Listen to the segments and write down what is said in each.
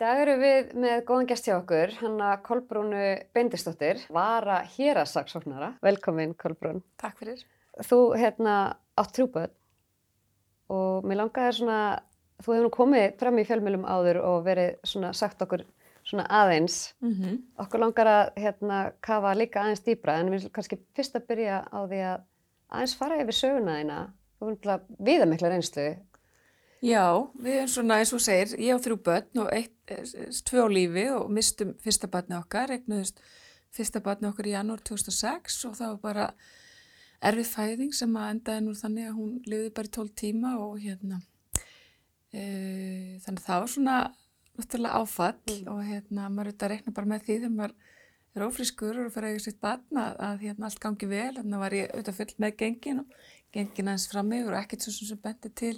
dag eru við með góðan gæst hjá okkur, hanna Kolbrúnu Beindistóttir, vara hérasagsóknara. Velkomin Kolbrún. Takk fyrir. Þú hérna átt trúböð og mér langaði svona, þú hefur nú komið fram í fjölmjölum áður og verið svona sagt okkur svona aðeins. Mm -hmm. Okkur langar að hérna kafa líka aðeins dýbra en við kannski fyrst að byrja á því að aðeins fara yfir söguna þína. Þú erum viðamikla reynslu Já, við erum svona eins og segir, ég á þrjú börn og eitt, eh, tvö á lífi og mistum fyrsta barni okkar, eignuðust fyrsta barni okkar í janúar 2006 og það var bara erfið fæðing sem að endaði nú þannig að hún liði bara í 12 tíma og hérna, e, þannig það var svona náttúrulega áfall mm. og hérna maður auðvitað reikna bara með því þegar maður er ofriskur og fyrir að eiga sitt barn að, að hérna allt gangi vel, þannig að var ég auðvitað full með gengin og gengin aðeins fram yfir og ekkert svo sem bendi til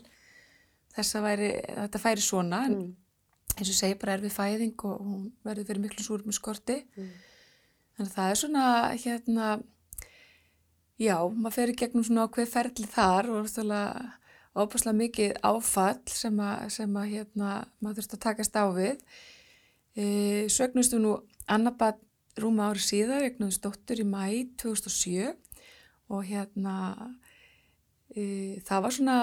þess að væri, þetta færi svona en mm. eins og segi bara erfið fæðing og hún verður fyrir miklu súrum skorti mm. þannig að það er svona hérna já, maður fer í gegnum svona ákveð ferli þar og er óbúslega mikið áfall sem að, sem að hérna maður þurft að takast á við e, sögnustu nú annabad rúma ári síðar, eignumst dóttur í mæ 2007 og hérna e, það var svona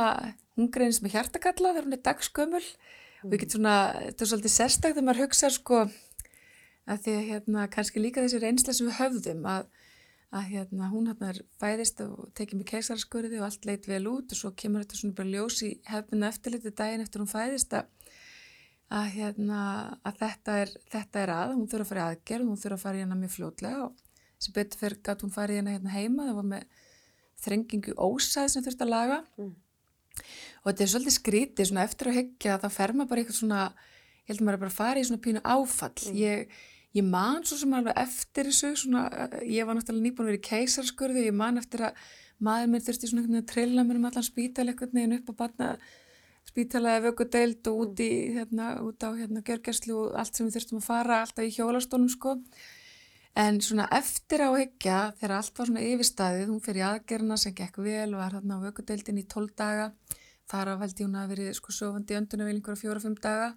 hún greinist með hjartakalla þegar hún er dagskömmul mm. og svona, þetta er svolítið sérstak þegar maður hugsa sko að því að hérna kannski líka þessi reynsla sem við höfðum að, að hérna hún hérna er fæðist og tekið með keisaraskurði og allt leit vel út og svo kemur þetta svona bara ljós í hefðinu eftirliti daginn eftir hún fæðist að, að hérna að þetta er, þetta er að, hún þurfa að fara í aðgerð, hún þurfa að fara í hérna mjög fljótlega og sem betur fyrir gatt hún fara í hérna, hérna heima, það var með þrengingu ósæð sem þurft að laga. Mm og þetta er svolítið skrítið svona eftir að hyggja þá fer maður bara eitthvað svona ég held að maður bara fara í svona pínu áfall. Mm. ég, ég man svo sem alveg eftir þessu svona, ég var náttúrulega nýbúin að vera í keisarskurði ég man eftir að maður mér þurfti svona einhvern veginn að trilla mér um allan spítal eitthvað neginn upp á batna spítalaði vöggudeild og út í hérna, út á hérna görgerslu og allt sem við þurftum að fara alltaf í hjólastónum sko en svona eftir á hyggja þegar allt var svona yfirstaðið hún fyrir aðgerna sem gekk vel var hérna á vöggudeildin í 12 daga. Þar af held ég hún að verið sko sofandi öndunavilingur á fjóra-fimm daga.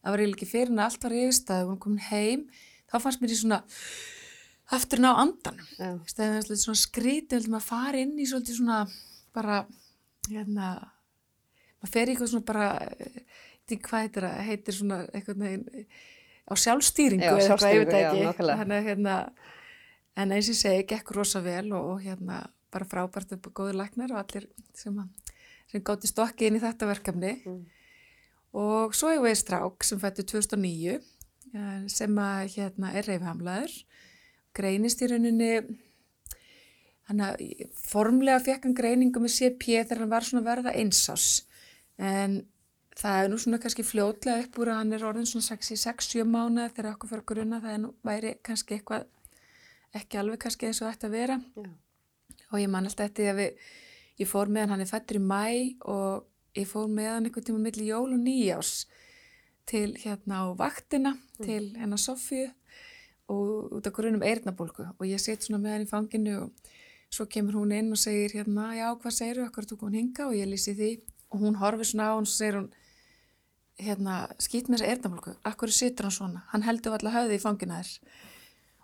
Það var eiginlega ekki fyrir en allt var yfirstað og hún kom heim, þá fannst mér í svona afturinn á andan yeah. það er svona skrítið maður fari inn í svolítið svona bara hérna maður fer í eitthvað svona bara eitthvað hvað heitir það, heitir svona eitthvað neginn á sjálfstýringu já, eða eitthvað, ekki. Þannig, hérna, en eins og ég segi, gekk rosa vel og, og hérna bara frábært upp á góður læknar og allir sem sem gátti stokki inn í þetta verkefni. Mm. og svo hefur við strák sem fættu 2009 sem að hérna er reyfhamlaður greinist í rauninni hann að formlega fekk hann greiningu með CP þegar hann var svona verða einsás en það er nú svona kannski fljótlega upp úr að hann er orðin svona 6-7 mánu þegar okkur fyrir grunna það er nú væri kannski eitthvað ekki alveg kannski eins og þetta að vera. Já. og ég man alltaf eftir að við ég fór með hann, hann er fættur í mæ og ég fór með hann einhvern tíma millir jól og nýjás til hérna á vaktina mm. til hennar Sofju og út af grunum eirnabólku og ég set svona með hann í fanginu og svo kemur hún inn og segir hérna já hvað segir þú, okkur tók hún hinga og ég lýsi því. Og hún horfið svona á hann og segir hún hérna skýt með þessa eirnabólku, akkur situr hann svona hann heldur alltaf höfði í fangina þess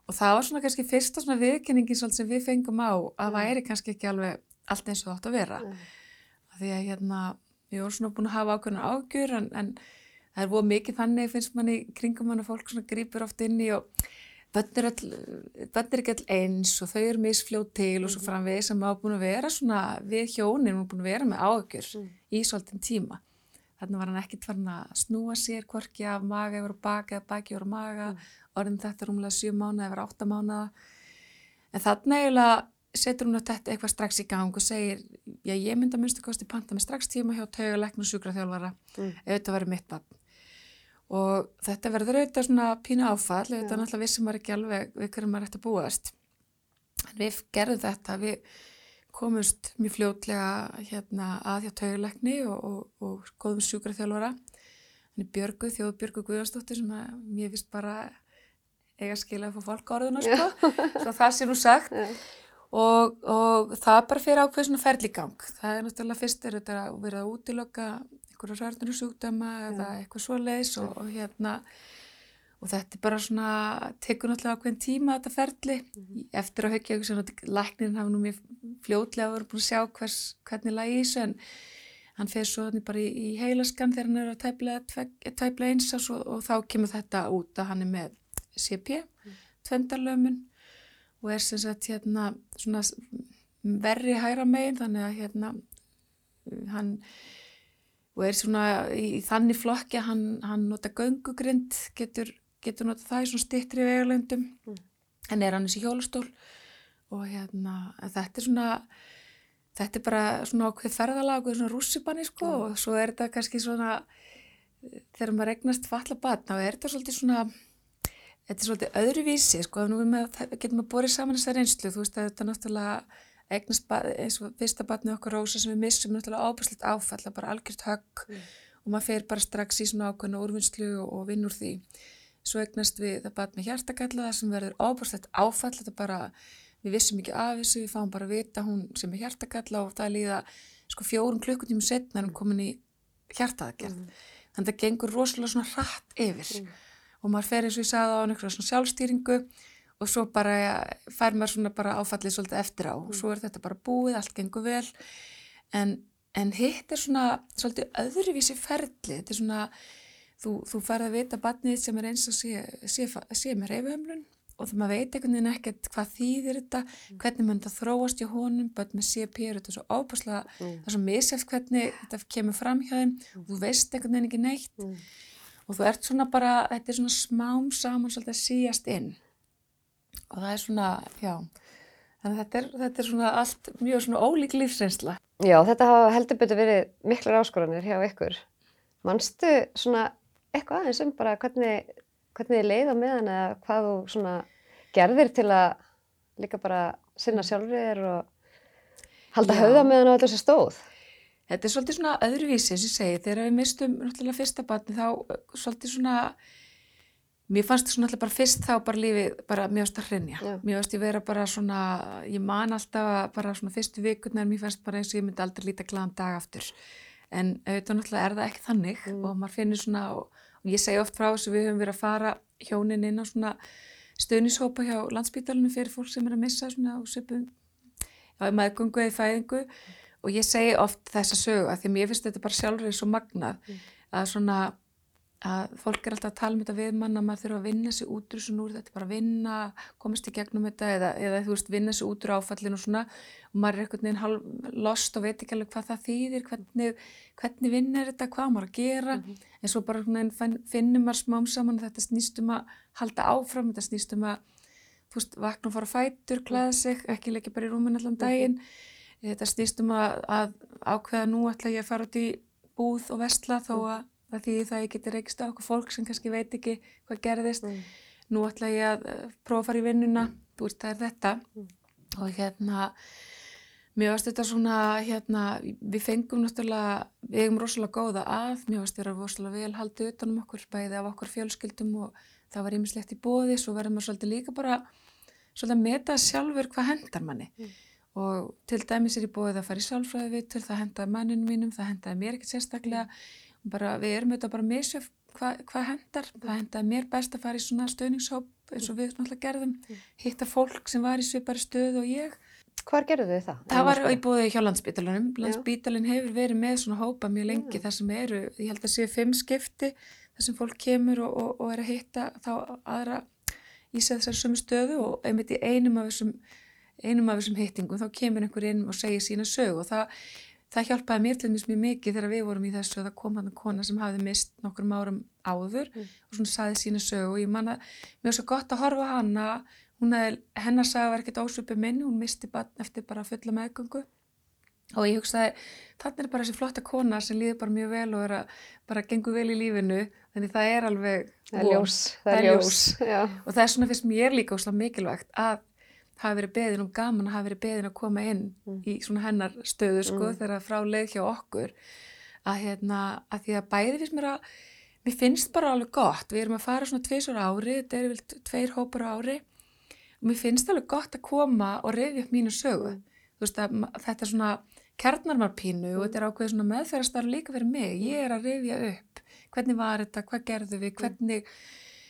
og það var svona kannski fyrsta svona viðkynningin sem við fengum á að mm. væri kannski ekki alveg allt eins og það átt að vera mm. því að hérna við vorum svona búin að hafa ákveðna ágjur en, en það er búin mikið þannig finnst manni kringum manna fólk svona grýpur oft inn í og bönn er ekki all eins og þau eru misfljóð til og svo mm. framveg sem hafa búin að vera svona við hjónin og búin að vera með ágjur mm. í svolítinn tíma þannig var hann ekkert farin að snúa sér hvorki af maga yfir baka eða baki yfir maga mm. orðin þetta rúmlega 7 mánuða yfir 8 mánuða en þannig eiginlega setur hún þetta eitthvað strax í gang og segir já ég mynda minnstu kosti panta með strax tíma hjá tauguleikn og sjúkraþjálfara mm. ef þetta verður mitt bann og þetta verður auðvitað svona pínu áfall auðvitað ja. náttúrulega vissum maður ekki alveg við hverjum maður ætti að búast en við gerðum þetta við komumst mjög fljótlega hérna að hjá tauguleikni og, og, og góðum sjúkraþjálfara. Hann er Björgu, þjóðu Björgu Guðarsdóttir sem að mér vist bara eiga skilja að fá fólk áriðuna sko, svo það sé nú sagt. Og, og það bara fyrir ákveð svona ferligang. Það er náttúrulega fyrst er þetta að vera að útilöka einhverju rörnur sjúkdama eða eitthvað svoleiðis og, og hérna og þetta er bara svona, tekur náttúrulega ákveðin tíma þetta ferli, eftir að höggja eitthvað svona, læknirinn hafa nú mér fljótlega verið búin að sjá hvers, hvernig lagi þessu en hann fer svo bara í, í heilaskan þegar hann er að tæplega, tæplega einsás og, og þá kemur þetta út að hann er með CP, mm. tvendarlömun og er sem sagt hérna svona verri hæra megin þannig að hérna hann og er svona í, í þannig flokki að hann, hann nota göngugrind getur, getur nota það í svona stittri vegalöndum. Mm. en er hann þessi hjólastól? Og hérna þetta er svona þetta er bara svona ákveð ferðalag og svona rússipanni sko. Mm. og svo er þetta kannski svona þegar maður regnast falla batna og er þetta svolítið svona þetta er svolítið öðruvísi sko. Nú getur maður borið saman þessa reynslu. Þú veist að þetta er náttúrulega eignast eins og fyrsta batni okkur rosa sem við missum náttúrulega ábærsleitt áfall bara algjört högg. Mm. og maður fer bara strax í svona ákveðna úrvinnslu og, og vinnur því svo eignast við það batni hjartakallaða sem verður ábærsleitt áfall þetta bara, við vissum ekki af þessu við fáum bara að vita hún sem er hjartakalla og það líða sko fjórun klukkutímum setna er hún komin í hjartaðagerð mm. þannig að það gengur rosalega svona rætt yfir mm. og maður fer eins og ég sagði á einhverja svona sjálfstýringu og svo bara fær maður svona bara áfallið svolítið eftir á og mm. svo er þetta bara búið, allt gengur vel en, en hitt er svona svolítið öðruvísi ferli þetta er svona, þú, þú færð að vita barnið sem er eins og sé, sé, sé með reyfuhömlun og þú maður veit einhvern veginn ekkert hvað þýðir þetta mm. hvernig mun það þróast í honum bara með CP er þetta svo ábúrslega mm. það er svo misjæft hvernig þetta kemur fram hjá þeim mm. og þú veist einhvern veginn ekki neitt mm. og þú ert svona bara, þetta er svona smám saman svolítið að síjast inn og það er svona, já, þannig að þetta er, þetta er svona allt mjög svona ólík lífsreynsla. Já, þetta hafa heldur betur verið miklar áskoranir hjá ykkur. Manstu svona eitthvað aðeins um bara hvernig, hvernig þið leiða með hann eða hvað þú svona gerðir til að líka bara sinna sjálfur og halda höfða með hann á þetta sem stóð? Þetta er svolítið svona öðruvísi, sem ég segi, þegar við mistum náttúrulega fyrsta batni þá svolítið svona Mér fannst þetta alltaf bara fyrst þá bara lífið bara mjög ást að. Já. Mér fannst ég vera bara svona, ég man alltaf bara svona fyrstu vikurnar, mér fannst bara eins og ég myndi aldrei líta glæðan dag aftur. En auðvitað náttúrulega er það ekki þannig mm. og maður finnir svona, og, og ég segi oft frá þess að við höfum verið að fara hjónin inn á svona stöðnishópa hjá landsbítalunum fyrir fólk sem er að missa svona og söpum á maðgungu eða fæðingu og ég segi oft þessa sögu að því mér finnst þetta bara sjálfur svo magnað mm. að svona að fólk er alltaf að tala um þetta við mann að maður þurfa að vinna sér út úr þetta er bara vinna, komast í gegnum þetta eða, eða þú veist, vinna sér út úr áfallinu og svona og maður er einhvern veginn halv lost og veit ekki alveg hvað það þýðir, hvernig, hvernig vinnir þetta, hvað maður að gera, mm -hmm. en svo bara veginn, finnum maður smám saman þetta snýstum að halda áfram, þetta snýstum að, þú veist, vakna og fara fætur, klæða sig, ekki leikja bara í rúmin allan mhm. daginn, mm -hmm. þetta snýstum að, að ákveða nú ætla ég að fara út í búð og vestla þó að það því það ég geti reykst á okkur fólk sem kannski veit ekki hvað gerðist. Mm. nú ætla ég að uh, prófa að fara í vinnuna. Þú veist það er þetta. Mm. og hérna mér varst þetta svona hérna við fengum náttúrulega við hefum rosalega góða að. Mér varst þetta rosalega vel haldið utanum okkur bæði af okkur fjölskyldum og það var ímislegt í bóði svo verður maður svolítið líka bara svolítið að meta sjálfur hvað hendar manni. Mm. og til dæmis er í bóðið að fara í sjálfræði við til það hendaði manninu mínum það hendaði mér ekkert sérstaklega bara, við erum auðvitað bara misjöf hvað hva hendar, það hendaði mér best að fara í svona stöðningshóp eins og við náttúrulega gerðum, hitta fólk sem var í svipari stöð og ég. Hvar gerðu þið það? Það var í búið hjá landsbítalunum landsbítalun hefur verið með svona hópa mjög lengi. Þar sem eru, ég held að séu fimm skipti þar sem fólk kemur og, og, og er að hitta þá aðra í sig þessar sömu stöðu og einmitt í einum af þessum einum af þessum hittingum þá kemur einhver inn og segir sína sög og það það hjálpaði mér til mjög mikið þegar við vorum í þessu að það kom hann að kona sem hafði mist nokkrum árum áður mm. og svona saði sína sögu og ég manna, mér var svo gott að horfa hana, hún hefði, hennar sagði var ekkert ósupið minn, hún misti bara eftir bara fulla meðgöngu og ég hugsaði, þannig er bara þessi flotta kona sem líður bara mjög vel og er að bara gengur vel í lífinu, þannig það er alveg, það er ljós, það er ljós. ljós. og það er svona fyrst mér líka ósláð mikilvægt að hafi verið beðin og gaman að hafi verið beðin að koma inn mm. í svona hennar stöðu sko mm. þegar frá leið hjá okkur að hérna að því að bæði fyrst mér að mér finnst bara alveg gott, við erum að fara svona tveisur ári, þetta er vel tveir hópar ári og mér finnst alveg gott að koma og reyði upp mínu sögu mm. þú veist að þetta er svona kjarnar maður pínu og þetta er ákveðið svona meðferðastar líka fyrir mig. Ég er að rifja upp hvernig var þetta, hvað gerðu við, hvernig,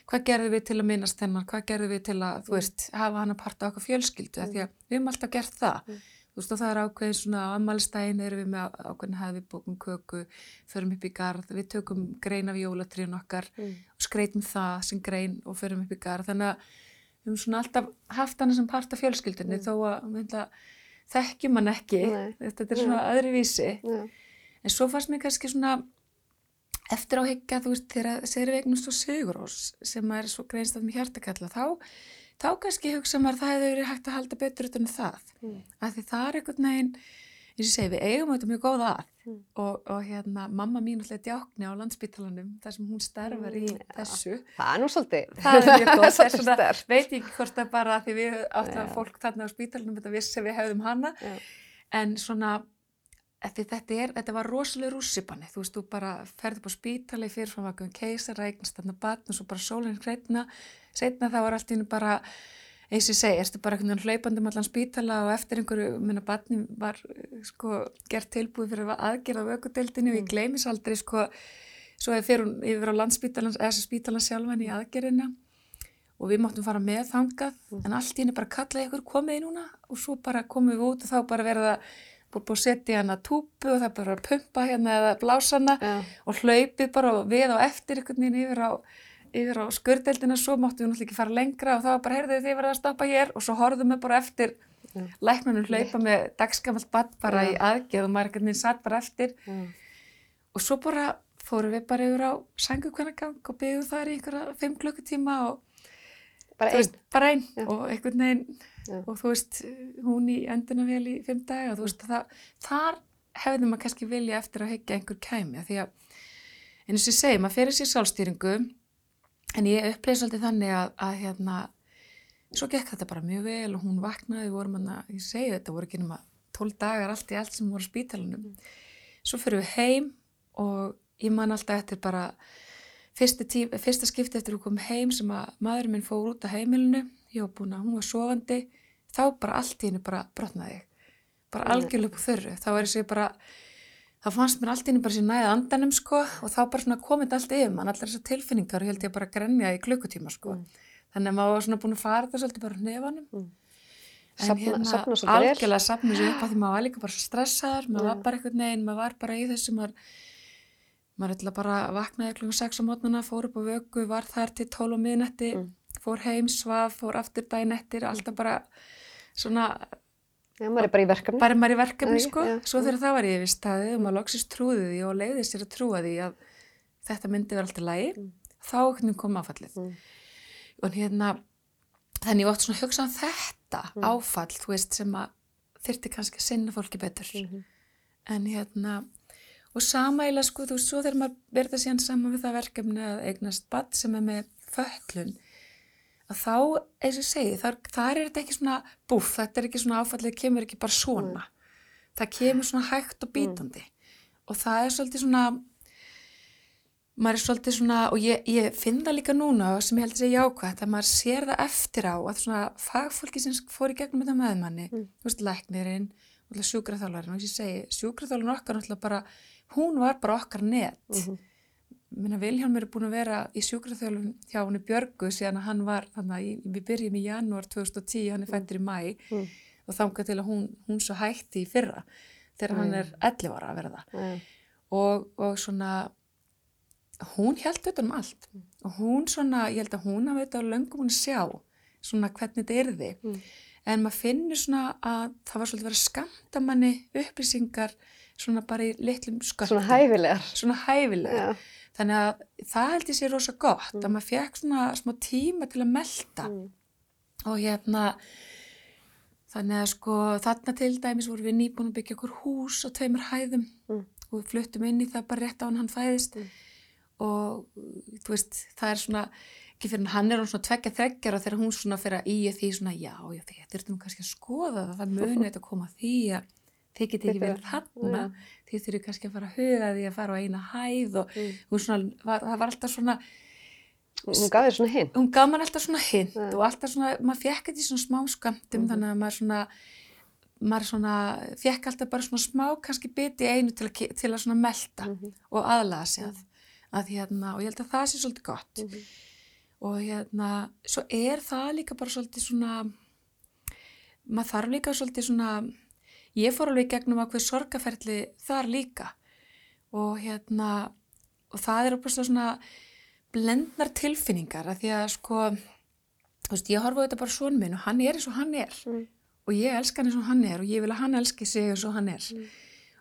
hvað gerðu við til að minnast hennar, hvað gerðu við til að, þú veist, hafa hann að parta okkar fjölskyldu, mm. því að við hefum alltaf gert það. Mm. Þú veist, og það er ákveðin svona, á ammálstægin erum við með ákveðin hefði, bókum köku, förum upp í gard, við tökum grein af jólatriðin okkar mm. og skreitum það sem grein og förum upp í gard. Þannig að við hefum svona alltaf haft hann sem parta fjölskyldunni mm. þó að, myndla, þekkjum hann ekki, Nei. þetta er svona öðru vísi. En svo fannst mér kannski svona eftir áhyggja, þú veist, þegar segir við eignast og Sigurós sem er svo greinst af með hjartakalla, þá, þá kannski hugsa maður að það hefur verið hægt að halda betur utan um það, mm. af því það er einhvern veginn, eins og segi, við eigum þetta mjög góða að mm. og, og hérna, mamma mín alltaf djákni á landsbytalanum þar sem hún starfar í mm, þessu. Ja, það er nú svolítið. Það er mjög góð, þess vegna veit ég ekki hvort það bara því við áttum að fólk þarna á spítalanum þetta vissi við hefðum hana, ja. en svona þetta, er, þetta var rosalega rússipanni, þú veist, þú bara ferði på spítali fyrir frá vakum keisar, ræknast þarna batn og svo bara sólinn hreitna, setna það var allt íni bara, eins og ég segi, erstu bara einhvern veginn hlaupandum allan spítala og eftir einhverju, minna batni var sko gert tilbúið fyrir aðgerða á vökudeldinu og ég mm. gleymis aldrei sko, svo hefur fyrir hún yfir á landspítalan, eða þess að spítalan sjálfan í aðgerðina og við máttum fara með þangað, mm. en allt íni bara kallaði ykkur komið í núna? Og svo bara komum við út og þá bara verða búið að setja hana túpu og það bara að pumpa hérna eða blása hana ja. og hlaupið bara við á eftir einhvern veginn yfir á, yfir á skurdeldina svo máttu við náttúrulega ekki fara lengra og það var bara, heyrðu þið verða að stoppa hér og svo horfðum við bara eftir ja. læknunum hlaupa með dagskamalt badd bara ja. í aðgeð og maður einhvern veginn satt bara eftir og svo bara fórum við bara yfir á sangukvennagang og byggðum það í einhverja fimm klukkutíma og bara einn og einhvern veginn Já. og þú veist, hún í endina vel í fimm dag og þú veist, það, þar hefði maður kannski vilja eftir að hekja einhver kæmi því að, eins og ég segi, maður ferir sér sálstýringu en ég uppleði svolítið þannig að, að hérna, svo gekk þetta bara mjög vel og hún vaknaði, vorum hann að, ég segi þetta, voru ekki nema tól dagar allt í allt sem voru á spítalunum. Svo fyrir við heim og ég man alltaf eftir bara fyrsta, skipti eftir að koma heim sem að maðurinn minn fór út á heimilinu, ég var búin að, hún var sofandi. Þá bara allt í hennu bara brotnaði bara algjörlega upp þörru þá er þessi bara þá fannst mér allt í hennu bara sér næða andanum sko og þá bara svona komið allt yfir mann allar þessar tilfinningar held ég bara að grenja í klukkutíma sko. Mm. þannig að maður var svona búin að fara það svolítið bara nefanum mm. en Sapna, hérna algjörlega sapna sér upp að því maður var líka bara stressaður maður mm. var bara eitthvað neginn, maður var bara í þessu maður maður ætla bara að vaknaði klukkan 6 á mótnana, fór upp á vögu, var þar til 12 á miðnetti, mm. fór heim, svaf, fór aftur dæn eftir, alltaf bara svona Já, maður er bara í verkefni. Bara maður er í verkefni, sko. Já, Svo þegar það var ég við staðið og maður loksist trúði því og leiði sér að trúa því að þetta myndi vera alltaf lægi, mm. þá kom áfallið. Mm. Og hérna, þannig ég ótt svona að hugsa um þetta mm. áfall, þú veist, sem að þyrti kannski að sinna fólki betur. -hmm. En hérna, og samæla, sko, þú veist, svo þegar maður verða síðan saman við það verkefni að eignast badd sem er með föllun, að þá, eins og ég segi, þar, þar er þetta ekki svona búf, þetta er ekki svona áfallið, það kemur ekki bara svona. Mm. Það kemur svona hægt og bítandi mm. og það er svolítið svona, maður er svolítið svona, og ég, ég finn það líka núna sem ég held að segja jákvæmt, að maður sér það eftir á að svona fagfólki sem fór í gegnum þetta meðmanni, mm. þú veist, læknirinn, sjúkraþálarinn, og ég segi, sjúkraþálarinn okkar náttúrulega bara, hún var bara okkar nett. -hmm minna Vilhelmur er búin að vera í sjúkraþjálfum hjá henni Björgu síðan að hann var þannig að við byrjum í janúar 2010, hann er fættur í mæ mm. og þángar til að hún, hún svo hætti í fyrra þegar mm. hann er 11 ára að verða mm. og, og svona hún held auðvitað um allt mm. og hún svona, ég held að hún hafa auðvitað á löngum hún sjá svona hvernig þetta er því mm. en maður finnir svona að það var svolítið verið að skamta manni upplýsingar svona bara í litlum sköttum svona hæfilegar, svona hæfilegar. Ja Þannig að það held ég sér rosa gott mm. að maður fekk svona smá tíma til að melda mm. og hérna þannig að sko þarna til dæmis voru við nýbúin að byggja okkur hús á tveimur hæðum mm. og fluttum inn í það bara rétt á hann hann fæðist mm. og þú veist það er svona ekki fyrir hann er hann svona tveggja þreggjar og þegar hún svona fyrir að í því svona já, já þetta er þetta kannski að skoða það það munið þetta að koma því að þið getið ekki verið þarna ja. þið þurfið kannski að fara að huga því að fara á eina hæð og mm. svona, var, það var alltaf svona hún gaf þér svona hinn hún gaf mér alltaf svona hinn ja. og alltaf svona, maður fekk þetta í svona smá skamtum mm. þannig að maður svona maður svona, fekk alltaf bara svona smá kannski biti einu til að, til að svona melta Mhm. og aðlaga sig að, að hérna, og ég held að það sé svolítið gott Mhm. og hérna, svo er það líka bara svolítið svona maður þarf líka svolítið svona ég fór alveg gegnum ákveð sorgaferli þar líka og hérna og það er opaslega svona blendnar tilfinningar að því að sko þú veist, ég horfa þetta bara svon minn og hann er eins og hann er Mm. og ég elska hann eins og hann er og ég vil að hann elski sig eins og hann er Mm.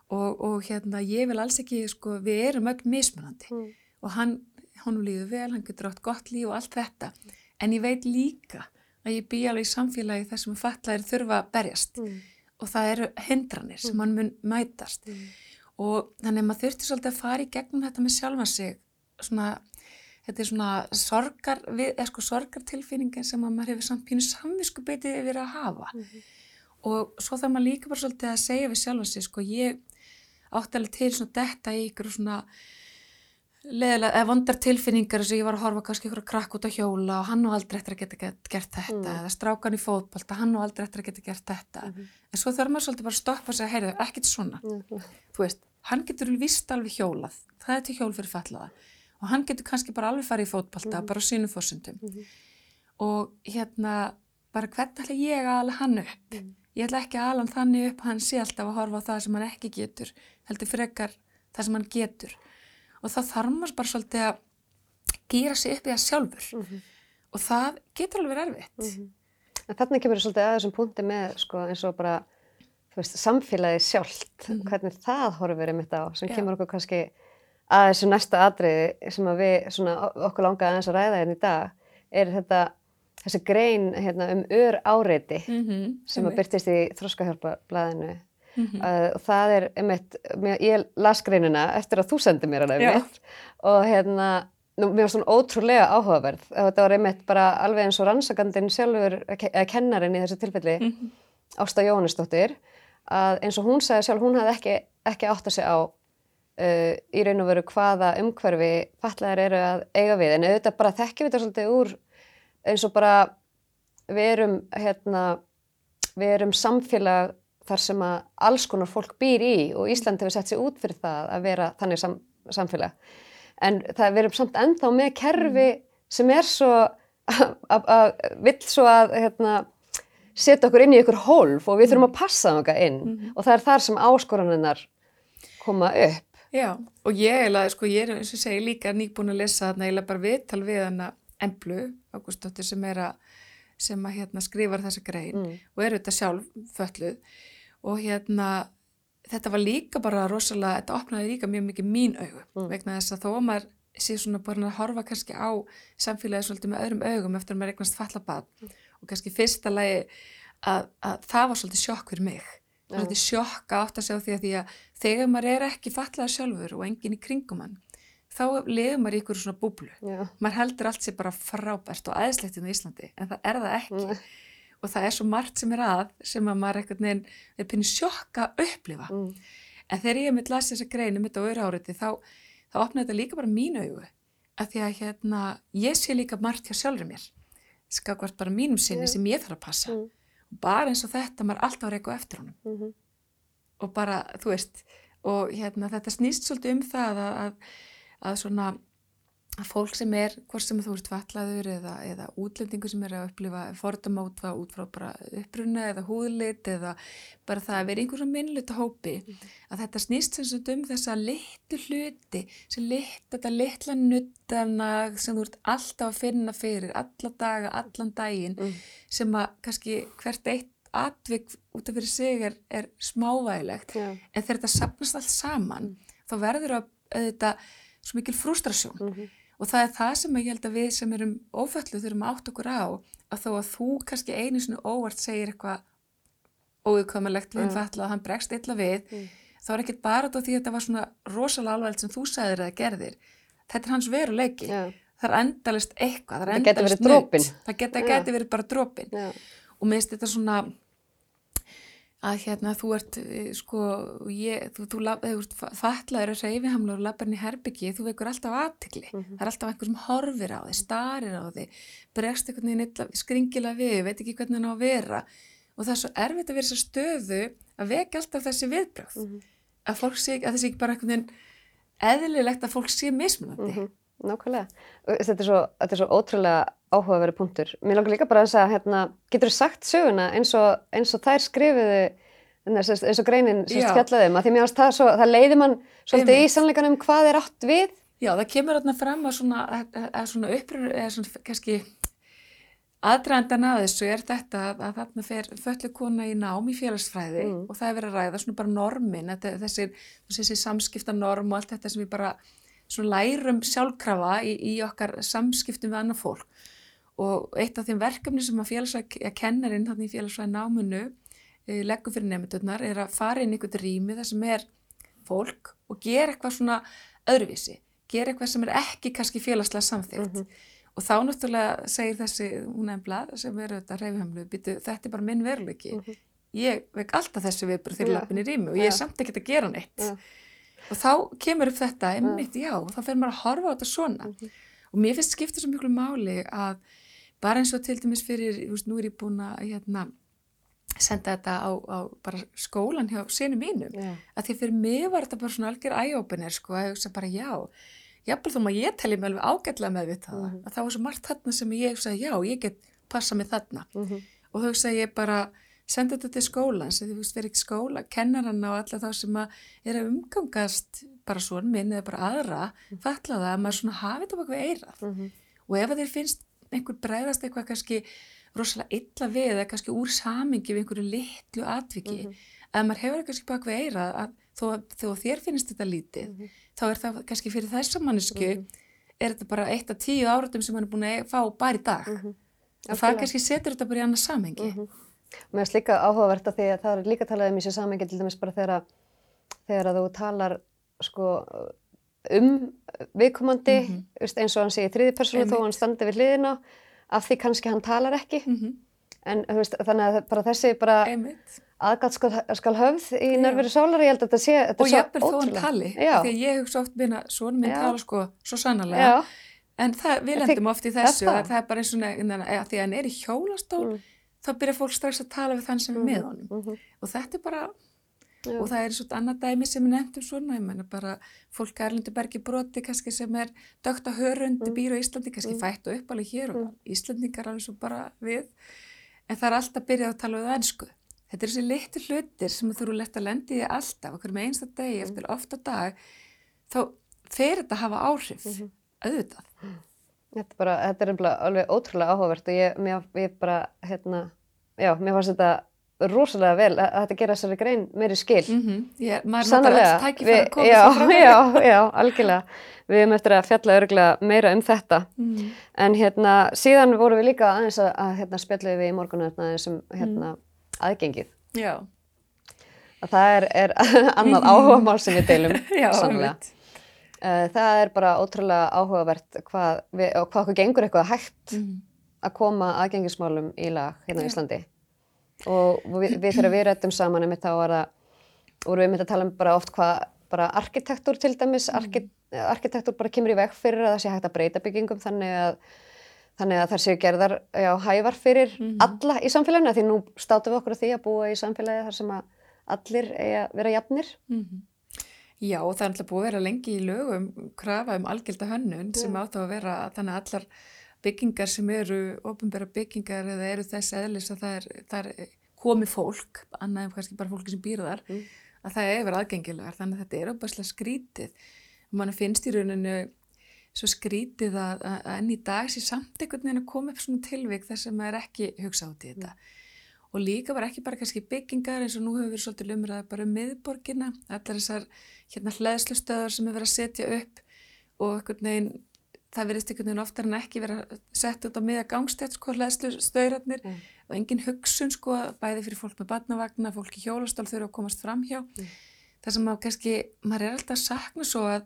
og, og hérna ég vil alls ekki sko, við erum öll mismunandi Mm. og hann, honum líður vel, hann getur átt gott líf og allt þetta en ég veit líka að ég bý alveg í samfélagi þar sem fatlaðir þurfa að berjast Mm. Og það eru hindranir sem hann mun mætast Mm. og þannig að maður þurfti svolítið að fara í gegnum þetta með sjálfa sig svona, þetta er svona sorgar, við, eða sko sorgartilfinningin sem að maður hefur samt pínu samvisku betið yfir að hafa Mhm. og svo þarf maður líka bara svolítið að segja við sjálfa sig, sko ég átti alveg til svona detta í ykkur svona leðilega, eða vondar tilfinningar þess að ég var að horfa kannski ykkur að krakka út á hjóla og hann og aldrei eftir að geta gert, gert þetta Mm. eða strákan í fótbolta, hann og aldrei eftir að geta gert þetta Mhm. en svo þarf maður svolítið bara að stoppa og segja, heyrðu, ekkert svona Mm. þú veist, hann getur vist alveg hjólað það er til hjól fyrir fallaða og hann getur kannski bara alveg farið í fótbolta Mhm. bara á sínum fórsendum Mhm. og hérna, bara hvernig ætla ég að ala hann upp Mhm. ég ætla ekki að ala hann þannig upp hann sé alltaf að horfa á það sem hann ekki getur heldur frekar það sem hann getur og þá þarf maður bara svolítið að gýra sig upp í það sjálfur Mhm. og það getur alveg erfitt Mhm. En þarna kemur svolítið að þessum punkti með sko, eins og bara veist, samfélagi sjálft, Mhm. hvernig það horfir einmitt á, sem Já. kemur okkur kannski að þessu næsta atriði sem að við svona, okkur langaði aðeins að ræða hérna í dag, er þetta þessi grein hérna, um ör áreiti mm -hmm. sem að byrtist í þróskahjálpablaðinu mm -hmm. uh, það er einmitt, ég las greinina eftir að þú sendi mér hana Já. einmitt og hérna, nú, mér var svona ótrúlega áhugaverð, þetta var einmitt bara alveg eins og rannsakandinn sjálfur eða kennarin í þessu tilfelli Mhm. Ásta Jóhannesdóttir að eins og hún sagði sjálf, hún hafði ekki, ekki átt að segja á uh, í raun og veru hvaða umhverfi fatlaðar eru að eiga við en auðvitað bara þekkjum við þetta svolítið úr eins og bara við erum hérna, við erum samfélag þar sem að alls konar fólk býr í og Ísland hefur sett sér út fyrir það að vera þannig sam, samfélag en það erum samt ennþá með kerfi sem er svo að, vill svo að hérna, setja okkur inn í ykkur hólf og við þurfum að passa þangað inn Mhm. og það er þar sem áskoraninnar koma upp. Já, og ég eiginlega, sko, ég er eins og segi líka nýbúin að lesa þarna eiginlega bara viðtal við hana Emblu, Ágústóttir sem er að, sem að hérna skrifar þessa grein Mm. og er þetta sjálf fölluð og hérna þetta var líka bara rosalega, þetta opnaði líka mjög mikið mín augu Mm. vegna þess að þó að maður sé svona bara að horfa kannski á samfélagi svolítið með öðrum augum eftir að maður eignast falla bad og kannski fyrsta lagi að, að það var svolítið sjokk fyrir mig Já. svolítið sjokk að átt að segja því að því að þegar maður er ekki fallaða sjálfur og enginn í kringum hann þá lifur maður í ykkur svona búblu Já. maður heldur allt sér bara frábært og aðeinslegt í Íslandi en það er það ekki Mm. Og það er svo margt sem er að sem að maður einhvern veginn er pinni sjokka að upplifa Mm. en þegar ég mitt lasi þessa greinu mitt á öðru þá, þá opnaði þetta líka bara mínu augu að því að hérna ég sé líka margt hjá sjálfur mér skakvart bara mínum sinni Já. sem ég þarf að passa Mm. og bara eins og þetta maður alltaf á eftir honum Mhm. og bara, þú veist og hérna þetta snýst svolítið um það að, að, að svona að fólk sem er, hvort sem þú ert fallaður eða, eða útlendingu sem er að upplifa fordama út frá, bara uppruna eða húðlit eða bara það að vera einhverjum minnluta hópi að þetta snýst sem sagt um þessa litlu hluti sem lit, þetta litla nuttanag sem þú ert alltaf að finna fyrir alla daga, allan daginn Mm. sem að kannski hvert eitt atvik út af fyrir sig er, er smávægilegt Já. en þegar þetta sapnast allt saman þá verður að auðvitað svo mikil frústrasjón Mhm. Og það er það sem ég held að við sem erum óföllu þurfum að átt okkur á að þó að þú kannski einu svona óvart segir eitthvað óviðkomulegt við Já. einn falla að hann bregst illa við Mm. þá er ekkert bara þetta því að þetta var svona rosalega alvarlegt sem þú sagðir eða gerðir þetta er hans veruleiki Já. það er endalist eitthvað, það Það endalist verið dropinn. það geta, Já. geti verið bara dropin Já. og minnst þetta svona að hérna þú ert eh, sko, ég, þú, þú, þú ert fatlaður að reyfi hamla og lappar inn í herbyggi, þú vekur alltaf aðtikli Mhm. það er alltaf einhver sem horfir á þig, starir á þig bregst einhvern veginn illa, skringilega við, veit ekki hvernig hann á að vera. Og það er svo erfitt að vera þess að stöðu að vekja alltaf þessi viðbröð Mhm. að fólk sé, að þessi ekki bara einhvern veginn eðlilegt að fólk sé mismunandi. Mhm, Nákvæmlega. Þetta er svo, þetta er svo ótrúlega áhugaverið punktur. Mér langar líka bara að segja, hérna, getur þú sagt söguna eins og, eins og þær skrifuðu, hérna, eins og greinin sem Já. fjallaði um, að því mér varst það það leiði mann svolítið í Einmitt. sannleikanum hvað er átt við. Já, það kemur þarna fram að svona, svona uppröður, eða svona kannski aðdraðandan að þessu er þetta að, þarna fer föllu kona í nám í félagsfræði Mm. og það er verið að ræða svona bara normin, þetta, þessi, þessi samskipta norm og allt þetta sem við bara lærum sjálfkrafa í, í okkar samskiptum við annað fólk. Og eitt af þeim verkefni sem að félagsfræði, að kennarinn þarna í félagsfræði náminu e, leggur fyrir nefndurnar er að fara inn í einhvern rými þar sem er fólk og gera eitthvað svona öðruvísi, gera eitthvað sem er ekki kannski félagslega samþýrt. Mhm. Og þá náttúrulega segir þessi hún nefnblað sem er auðvitað reyfihemlu, býtu þetta er bara minn veruleiki. Mhm. Ég vek alltaf þessi viðbröð þegar Já. lappin í rými og ég er Já. samt ekkert að gera neitt. Já. Og þá kemur upp þetta, einmitt, já, þá fer maður að horfa á þetta svona. Mhm. Og mér finnst skipta svo miklu máli að bara eins og til dæmis fyrir, þú veist, nú er ég búin að hérna, senda þetta á, á bara skólan hjá sinu mínum Já. að því fyrir mig var þetta bara svona algjör eye-opener sko, að ég hugsa bara já jafnvel þó maður ég telli mig alveg ágætlega með við það Mhm. að það var svo margt þarna sem ég hugsaði já, ég get passa mig þarna Mhm. og þá hugsaði ég bara senda þetta til skólan, sem þú veist verið ekki skóla kennaranna og alla þá sem að er að umgangast bara svona minn eða bara aðra, fatla það að maður svona hafi þetta baka við eirað Mhm. og ef að þér finnst einhver bregðast eitthvað kannski rosalega illa við eða kannski úr samingi við einhverju litlu atviki Mhm. að maður hefur kannski bak við eira að þó, að- þó að þér finnst þetta lítið Mhm. þá er það kannski fyrir þessa mannesku Mhm. er þetta bara eitt af tíu áratum sem hann er búin að fá bara í dag Mhm. og það kannski setur þetta bara í annað samengi Mhm. Mér finnst líka áhugavert að því að það er líka talað um í sér samengi til dæmis bara þegar, þegar að þú talar sko um viðkomandi mm eins og hann sé í þriði persónu þó hann standi við hliðina af því kannski hann talar ekki. -hmm. en veist, þannig að bara þessi bara einmitt. aðgátt skal, skal höfð í nærveru sálar ég held að þetta sé þetta og er svo jafnvel þó hann tali því ég hugsa oft minna svona minn tala sko svo sannarlega. En það, við lendum oft í er þessu það? að það? er bara eins og því að hann er í hjólastól Mm. Þá byrjar fólk strax að tala við þann sem er með honum mhm, og þetta er bara já. og það er svona annað dæmi sem er nefnt um svona, ég menna bara fólk Erlendur Bergi broti kannski sem er dögt á hörund, Mm. býr á Íslandi, kannski Mm. fætt og uppalið hér og Mm. Íslandingar alveg svo bara við, en það er alltaf byrjað að tala við ennsku. Þetta er þessi litur hlutir sem þú eru lett að lendi í alltaf, okkur með einsta degi eftir ofta dag, þá fer þetta að hafa áhrif, Mhm. auðvitað. Þetta er, bara, þetta er nefnilega alveg ótrúlega áhugavert og ég, mér, ég bara, hérna, já, mér fannst þetta rosalega vel að, þetta gera þessari grein meiri skil. Mm Ég, maður notar Sannlega, alls tækifæri að koma já, sér fram. já, já, algjörlega. Við höfum eftir að fjalla örgulega meira um þetta. Mm. En hérna, síðan vorum við líka aðeins að, að hérna, spjalluðu við í morgunum aðeins um hérna, aðgengið. Já, Að það er, er annað áhugamál sem við deilum, já, sannlega. einmitt. Uh, það er bara ótrúlega áhugavert hvað, við, og hvað okkur gengur eitthvað hægt Mm. að koma aðgengismálum í lag hérna á Já. Íslandi. Og við, við þegar við rættum saman þá var það, vorum við einmitt að tala um bara oft hvað bara arkitektúr til dæmis, Mm. arki, arkitektúr bara kemur í veg fyrir að það sé hægt að breyta byggingum þannig að Þannig að þær séu gerðar já, hævar fyrir Mhm. alla í samfélaginu, því nú státum við okkur á því að búa í samfélagi þar sem að allir vera jafnir. Mhm. Já, það er alltaf búið að vera lengi í lögum krafa um algjölda hönnun sem átt á að vera þannig að allar byggingar sem eru ofinbæra byggingar eða eru þess eðlis að það er, það er komið fólk, annað en kannski bara fólki sem býr þar, Mm. að það er verið aðgengilegar, þannig að þetta er opaslega skrítið. Og mann finnst í rauninu svo skrítið að, að, enn í dag sé samt einhvern veginn að koma upp svona tilvik þess að maður ekki hugsað út í þetta og líka bara ekki bara kannski byggingar eins og nú hefur verið svolítið umræða bara um miðborgina, allar þessar hérna hlæðslustöðar sem er verið að setja upp og einhvern veginn það verðist einhvern veginn oftar en ekki verið að setja út á miða gangstætt sko hlæðslustöðarnir Mm. og engin hugsun sko bæði fyrir fólk með barnavagna, fólk í hjólastól þurfa að komast fram hjá Mm. það sem að kannski, maður er alltaf að sakna svo að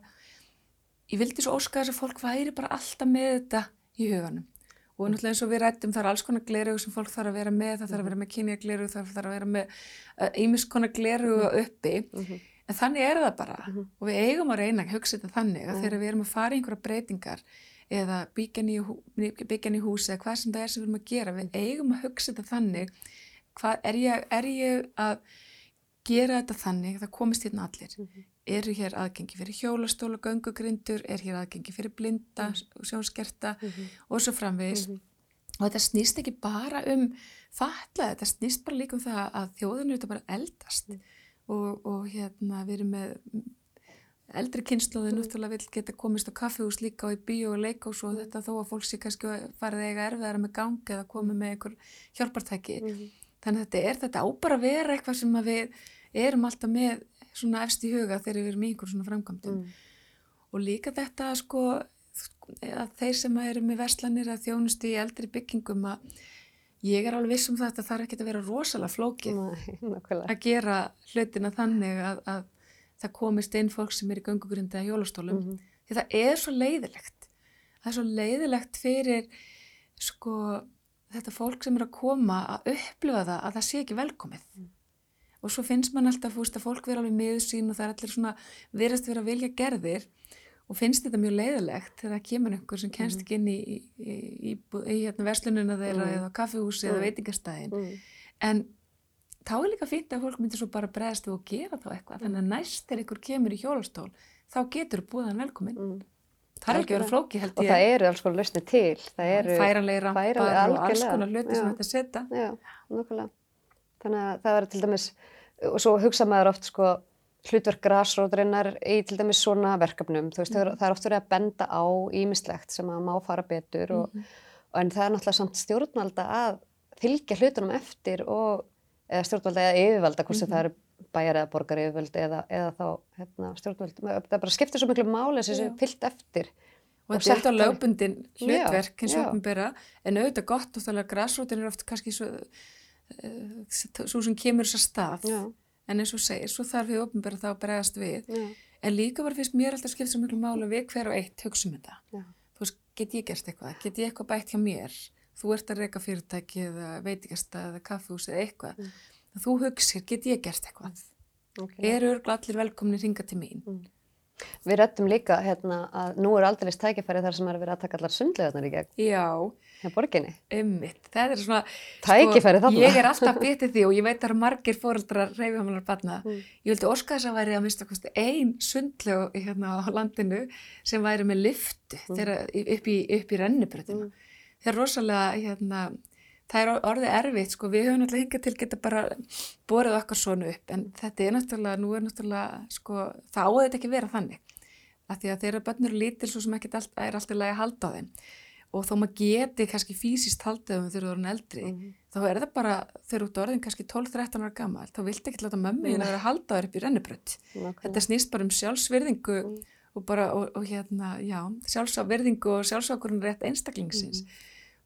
ég vildi svo óska þess að fólk væri bara alltaf með þetta í huganum og náttúrulega eins og við rættum það er alls konar gleru sem fólk þarf að vera með það þarf að vera með kynjagleru, það þarf að vera með ímis konar gleru uppi Mhm. en þannig er það bara Mhm. og við eigum að reyna að hugsa þetta þannig að Mhm. þegar við erum að fara í einhverja breytingar eða byggja hú, byggja nýju hús eða hvað sem það er sem við erum að gera við eigum að hugsa þetta þannig hvað er ég, er ég að gera þetta þannig það komist hérna allir Mm -hmm. Eru hér aðgengi fyrir hjólastóla, göngugrindur er hér aðgengi fyrir blinda Mhm. og sjónskerta Mm -hmm. og svo framvegis. Og þetta snýst ekki bara um fatla, þetta snýst bara líka um það að þjóðinu þetta bara eldast. Mm. og, og hérna við erum með eldri kynnslóði náttúrulega vil geta komist á kaffihús líka og í bíó og leikós og þetta þó að fólk sé kannski farið eiga erfiðara með gangi eða komið með einhver hjálpartæki. Þannig að þetta er þetta á bara að vera eitthvað sem við erum alltaf með svona efst í huga þegar við erum í einhver svona framkvæmdum Mm. og líka þetta sko að þeir sem eru með verslanir að þjónustu í eldri byggingum að ég er alveg viss um það að það þarf ekki að vera rosalega flókið nákvæmlega. að gera hlutina þannig að, að það komist inn fólk sem er í göngugrinda eða hjólastólum Mhm. því það er svo leiðilegt það er svo leiðilegt fyrir sko þetta fólk sem er að koma að upplifa það að það sé ekki velkomið og svo finnst mann alltaf fúst að fólk vera alveg miður sín og það er allir svona verðast vera vilja gerðir og finnst þetta mjög leiðilegt þegar það kemur einhver sem kemst ekki inn í, í, í, í, hérna, verslununa þeirra Mm. eða kaffihúsi eða Mm. veitingastæðin Mm. en þá er líka fínt að fólk myndir svo bara bregðast og gera þá eitthvað þannig að næst þegar ykkur kemur í hjólastól þá getur búðan velkomin Mm. það er ekki vera flóki held Og ég það eru alls konar lausnir til. Það eru, færanlega færanleg- og alls konar hluti sem þetta setja Já, nákvæmlega. Þannig að það verður til dæmis, og svo hugsa maður oft sko hlutverk grásróturinnar í til dæmis svona verkefnum. Þú veist, mm. það er oft verið að benda á ímislegt sem að má fara betur og, Mhm. og en það er náttúrulega samt stjórnvalda að fylgja hlutunum eftir og eða stjórnvalda eða yfirvalda, hvort sem Mhm. það eru bæjar eða borgar yfirvöld eða, eða þá hérna, stjórnvald. Það bara skiptir svo miklu máli sem Já. fyllt eftir. og Og þetta er lögbundin hlutverk já. opnbera en auðvitað gott og þannig að græsrótin er oft kannski svo, svo sem kemur þess að stað Já, en eins og segir, svo þarf við opnbera þá að bregðast við. Já, en líka var fyrst mér alltaf skipt svo miklu máli að við hver og eitt hugsa um þetta. Já. þú veist, get ég gert eitthvað, get ég eitthvað bætt hjá mér? Þú ert að reyka fyrirtæki eða veitingasta eða kaffehús eða eitthvað. Mm. þú hugsir, get ég gert eitthvað? Okay. eru örgla allir velkomni ringa til mín? Við rættum líka hérna að nú er aldrei tækifæri þar sem er verið að taka allar sundlegarnar í gegn. Já, hjá borginni. Einmitt, það er svona Tækifæri þarna. Ég er alltaf bitið því og ég veit að það eru margir fóreldrar reyfihamalar barna. Mm. Ég vildi óska þess að væri að mista kosti ein sundlega hérna á landinu sem væri með lyftu Mm. þegar, upp í, upp í rennibröðina. Mm. Það er rosalega, hérna, það er orðið erfitt, sko, við höfum náttúrulega hingað til geta bara borið okkar svona upp, en þetta er náttúrulega, nú er náttúrulega, sko, það áður þetta ekki vera þannig. Af því að þeirra börnur lítil svo sem ekkert allt, er alltaf lagi að halda á þeim. Og þó maður geti kannski fysiskt haldið á þeim þegar þú eru eldri, Mhm. þá er það bara, þegar þú ert orðin kannski 12-13 ára gammal, þá viltu ekki láta mömmu þín að vera að halda þér upp í rennibrödd. Þetta snýst bara um sjálfsvirðingu Mm. og bara, og, og hérna, já, sjálfsvirðingu og sjálfsákurinn rétt einstaklingsins.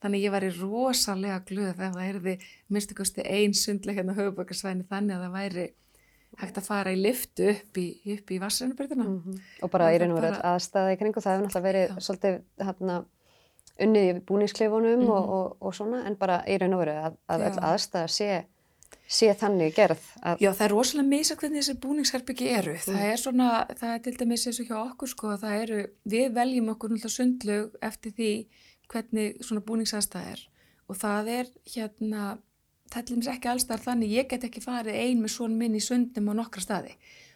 Þannig ég væri rosalega glöð ef það erði minnstu kosti ein sundleik hérna á höfubökkarsvæðinu þannig að það væri hægt að fara í liftu upp í, upp í vassrennubröðina. Mhm. Og bara í raun og verið aðstæða í kringu, það hefur náttúrulega verið svolítið hérna unnið í búningskleifunum Mhm. og, og, og svona, en bara í raun og verið að, að öll aðstæða sé, sé þannig gerð. Að, Já, það er rosalega misa hvernig þessi búningsherbyggi eru. Mm. Það er svona, það er til dæmis eins og hjá okkur sko, að það eru, við veljum okkur náttúrulega sundlög eftir því hvernig svona búningsaðstæð er og það er hérna, það er til dæmis ekki allstæðar þannig, ég get ekki farið ein með svona minn í sundnum á nokkra staði,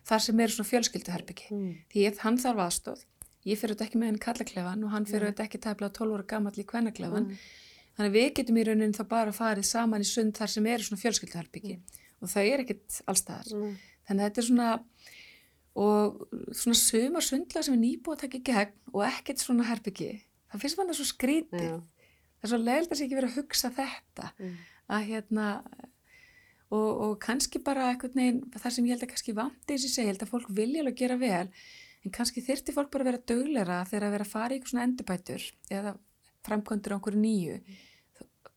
þar sem eru svona fjölskylduherbyggi. mm. Því hann þarf aðstóð, ég fyrir auðvitað ekki með henni kallaklefan og hann fyrir auðvitað ekki tæplega 12 ára gamall í kvennaklefan, Mm. Þannig að við getum í rauninni þá bara farið saman í sund þar sem eru svona fjölskylduherbyggi og þau er ekkit allstaðar. Mm. Þannig að þetta er svona, og svona sumar sundlega sem er nýbúið að taka í gegn og ekkert svona herbyggi, það finnst mann það svo skrítið. Já. Það er svo leiðilegt að sé ekki verið að hugsa þetta, Mm. að hérna, og, og kannski bara einhvern veginn, það sem ég held að kannski vandi ég segi, ég held að fólk vilja alveg gera vel, en kannski þyrfti fólk bara að vera döglera þegar að vera að fara í eitthvað svona endurbætur eða framkvæmdur á einhverju nýju.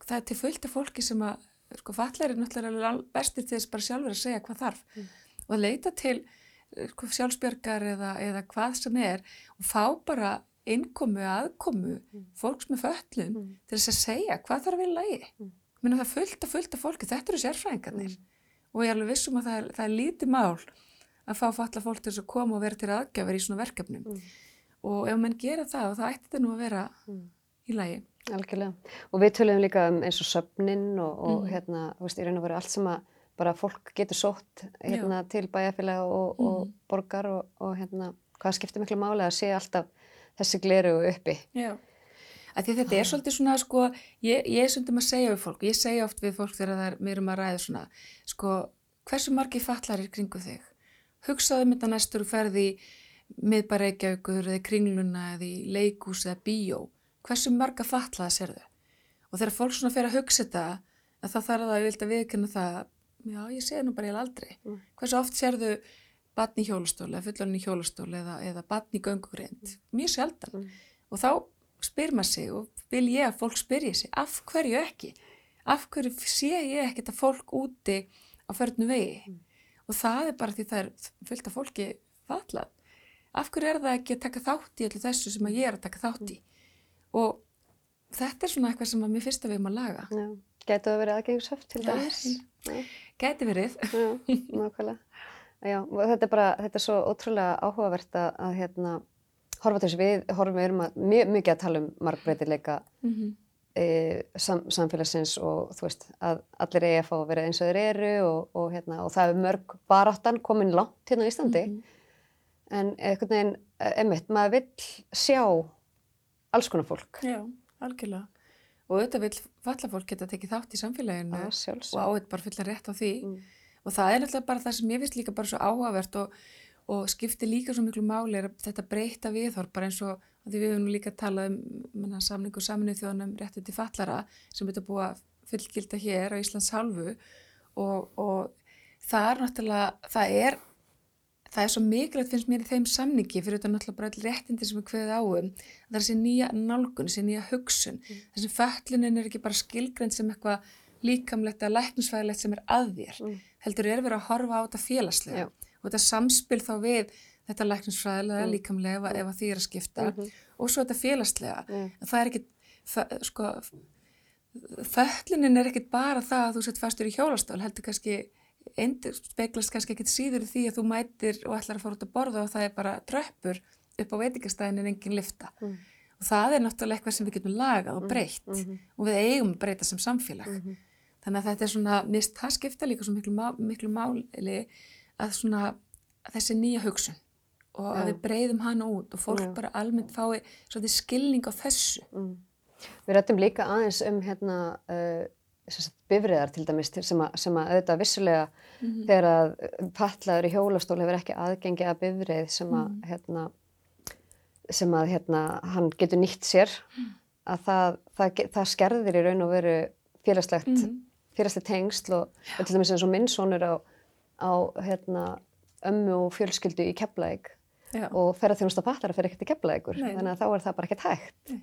Það er til fullt af fólki sem að, sko, fallar er náttúrulega bestir til þess bara sjálfur að segja hvað þarf Mm. og að leita til eh, sko, sjálfsbjörgar eða, eða hvað sem er og fá bara innkomu, aðkomu, Mm. fólks með föllun Mm. til þess að segja hvað þarf við lagi. Mm. Minna það er fullt af fullt af fólki, þetta eru sérfræðingarnir Mm. og ég er alveg vissum að það er, það er lítið mál að fá falla fólk til þess að koma og vera til aðgjafir í svona verkefnum Mm. og ef mann gera það það ætti þetta nú að vera Mm. í lagi. Algjörlega. Og við töluðum líka um eins og söfnin og, og Mhm. hérna, þú veist, í raun og veru allt sem að bara fólk getur sótt hérna til bæjarfélaga og, og Mhm. borgar og, og hérna, hvað skiptir miklu máli að sé alltaf þessi gleru uppi. Já. Því þetta er svolítið svona, sko, ég, ég er svolítið að segja við fólk, ég segja oft við fólk þegar það er, við erum að ræða svona, sko, hversu margi fallarir kringu þig? Hugsaðu um þetta næstur ferði í miðbareikjaukur eða kringluna eða í leikús eða bíó. Hversu marga fallaða sérðu? Og þegar fólk svona fer að hugsa þetta, það þarf það að að viðkynna það, já, ég segi nú bara ég aldrei. Mm. Hversu oft sérðu batn í hjólastóli eða fullan í hjólastóli eða, eða batn í göngugrind? Mjög sjaldan. Mm. Og þá spyr maður sig og vil ég að fólk spyrja sig, af hverju ekki? Af hverju sé ég ekkert að fólk úti á förnu vegi? Mm. Og það er bara því það er fullt af fólki fallað. Af hverju er það ekki að taka þátt í öllu þessu sem að ég er að taka þátt í? Og þetta er svona eitthvað sem að mér fyrst að við erum að laga. Já. Gætu það verið aðgengishöft til dæmis? Gæti verið. Já, nákvæmlega. Já, þetta er bara, þetta er svo ótrúlega áhugavert að, að hérna, horfa til þess við, horfum við erum að, mjög, mikið að tala um margbreytileika Mm -hmm. E, sam, samfélagsins og þú veist að allir eigi að fá að vera eins og þeir eru og, og, hérna, og það er mörg baráttan komin langt hérna á Íslandi Mhm. en einhvern veginn, einmitt, maður vill sjá alls konar fólk. Já, algjörlega. Og auðvitað vil fallafólk geta tekið þátt í samfélaginu Það og áður bara fulla rétt á því. Mm. Og það er náttúrulega bara það sem ég finnst líka bara svo áhugavert og, og skiptir líka svo miklu máli er að þetta breyta viðhorf bara eins og því við höfum líka talað um samningu saminuð þjóðanum réttu til fallara sem þetta búið að fullgilda hér á Íslands hálfu og, og það er náttúrulega, það er það er svo mikilvægt finnst mér í þeim samningi fyrir þetta náttúrulega bara réttindi sem við kveðið á um það er þessi nýja nálgun, þessi nýja hugsun þessi föllunin er ekki bara skilgrend sem eitthvað líkamlegt eða læknisfæðilegt sem er að þér Mm. heldur er verið að horfa á þetta félagslega Já. og þetta samspil þá við þetta læknisfræðilega, Mm. líkamlega ef, ef að því er að skipta Mhm. og svo þetta félagslega Mm. það er ekkit fö- sko, föllunin er ekkit bara það að þú sett fastur í hjólastól heldur kannski endur, speglast kannski ekkit síður því að þú mætir og ætlar að fara út að borða og það er bara tröppur upp á veitingastæðin en engin lifta Mm. og það er náttúrulega eitthvað sem við getum lagað og breytt Mhm. og við eigum breyta sem samfélag Mhm. þannig að þetta er svona, mist það skipta líka svo miklu, má, miklu máli að svona að þessi nýja hugsun og að við breyðum hana út og fólk bara almennt fái skilning á þessu Mm. Við rættum líka aðeins um hérna uh, bifriðar til dæmis sem, að, sem að auðvitað vissulega Mhm. þegar að pallaður í hjólastól hefur ekki aðgengi að bifrið sem að Mhm. hérna sem að hérna hann getur nýtt sér að það, það, það skerðir í raun og veru félagslegt Mhm. félagslegt tengsl og, og til dæmis eins og minn sonur á, á hérna ömmu og fjölskyldu í Keflæk Já. og ferðarþjónusta pallara fyrir ekkert í Keflækur Nei. þannig að þá er það bara ekkert hægt Nei.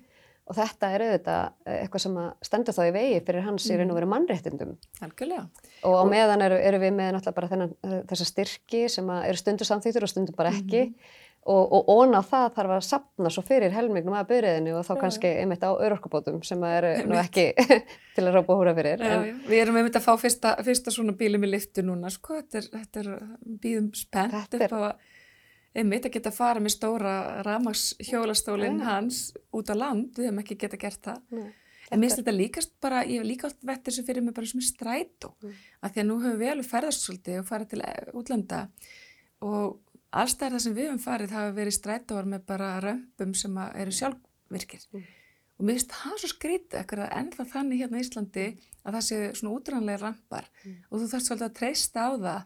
og þetta er auðvitað eh, eitthvað sem að stendur þá í vegi fyrir hans í raun og veru mannréttindum algjörlega og á meðan eru, eru við með náttúrulega bara þennan, eh, þessa styrki sem að eru stundu samþýttur og stundu bara ekki Mhm. og, og ón á það þarf að sapna svo fyrir helmingnum að byrðinu og þá Já, kannski einmitt á örorkubótum sem að eru nú ekki til að rópa húra fyrir já, en, já. við erum einmitt að fá fyrsta, fyrsta svona bíli með liftu núna sko, þetta er, þetta er einmitt að geta fara með stóra ramags hjólastólinn Já. hans út á land, við hefum ekki geta gert það Nei, En mér finnst þetta líkast bara, ég hef líka allt vett þessu fyrir mig bara sem strætó. Mm. Af því að nú höfum við alveg ferðast svolítið og farið til eh, útlanda og allstæðar það sem við höfum farið hafa verið strætóar með bara römpum sem að eru sjálfvirkir. Mm. Og mér finnst það svo skrítið ekkert að ennþá þannig hérna í Íslandi að það séu svona útrænlega rampar Mm. og þú þarfst svolítið að treysta á það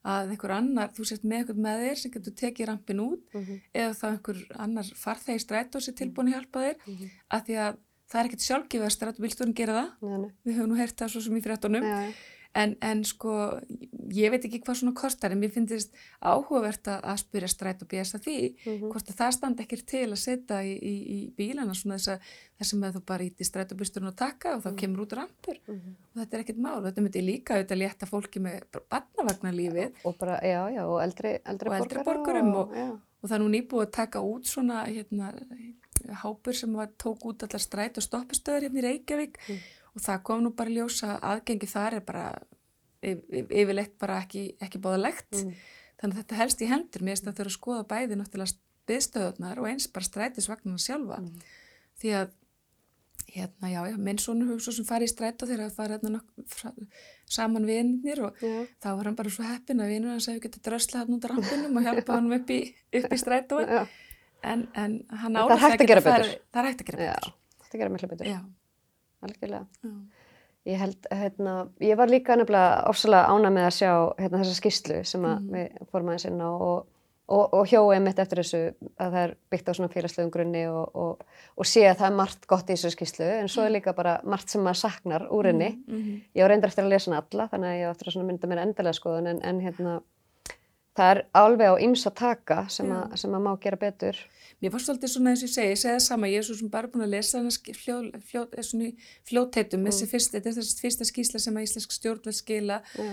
að einhver annar, þú sért með einhvern með þér sem getur tekið rampin út mhm, eða þá einhver annar farþegi strætó sem er tilbúin að hjálpa þér. Mhm. af því að það er ekkert sjálfgefið að strætóbílstjórin gera það? Nei, við höfum nú heyrt það svo sem í fréttunum. Já, já. En, en sko ég veit ekki hvað svona kostar en mér finnst áhugavert að, að spyrja stræt og bjæsa því Mhm. hvort að það standi ekkert til að setja í, í, í bílana svona þess að þess að þú bara íti stræt og bílstjórn og taka og þá kemur út rampur Mhm. og þetta er ekkert mál, þetta myndi líka auðvitað létta fólki með barnavagnarlífið og bara, já, já, og eldri, eldri, Og eldri borgara borgurum og- já, og það er nú nýbúið að taka út svona hérna, hápur sem var, tók út allar stræt og stoppistöður hérna í Reykjavík Mm. Og það kom nú bara í ljós að aðgengi þar er bara yf- yf- yfirleitt bara ekki, ekki bóðalegt Mm. þannig að þetta helst í hendur mér að þau eru að skoða bæði náttúrulega byðstöðunar og eins bara strætisvagnarna sjálfa Mm. því að hérna, já, já, minn sonur hugsa sem fari í strætt og þegar það fari hérna nokk- fra- saman vinnir og Já. þá var hann bara svo heppin að vinnur hans hefði getið drösla hann út af rampinum og hjálpa hann upp í, upp í strætt Já. en, en hann Það er áður að gera betur. það er hægt að gera betur Algjörlega. já. Ég held, hérna, ég var líka nefnilega ofsalega ána með að sjá hérna, þessa skýslu sem að Mhm. við fórum aðeins inn á og, og, og hjóið mitt eftir þessu að það er byggt á svona félagslegum grunni og, og, og sé að það er margt gott í þessu skýslu en svo er líka bara margt sem maður saknar úr henni. Mm -hmm. Ég var reyndar eftir að lesa hana alla þannig að ég var eftir að mynda mér endalega skoðun en, en hérna, það er alveg á ýmsa taka sem, að, sem að má gera betur. Mér var svolítið svona eins og ég segi, ég segi það sama, ég er svo sem bara búin að lesa hana sk- fljó, fljó, svona í fljótteitum, þessi fyrst, þetta er þessi fyrsta skýsla sem að íslensk stjórnveld skila Já.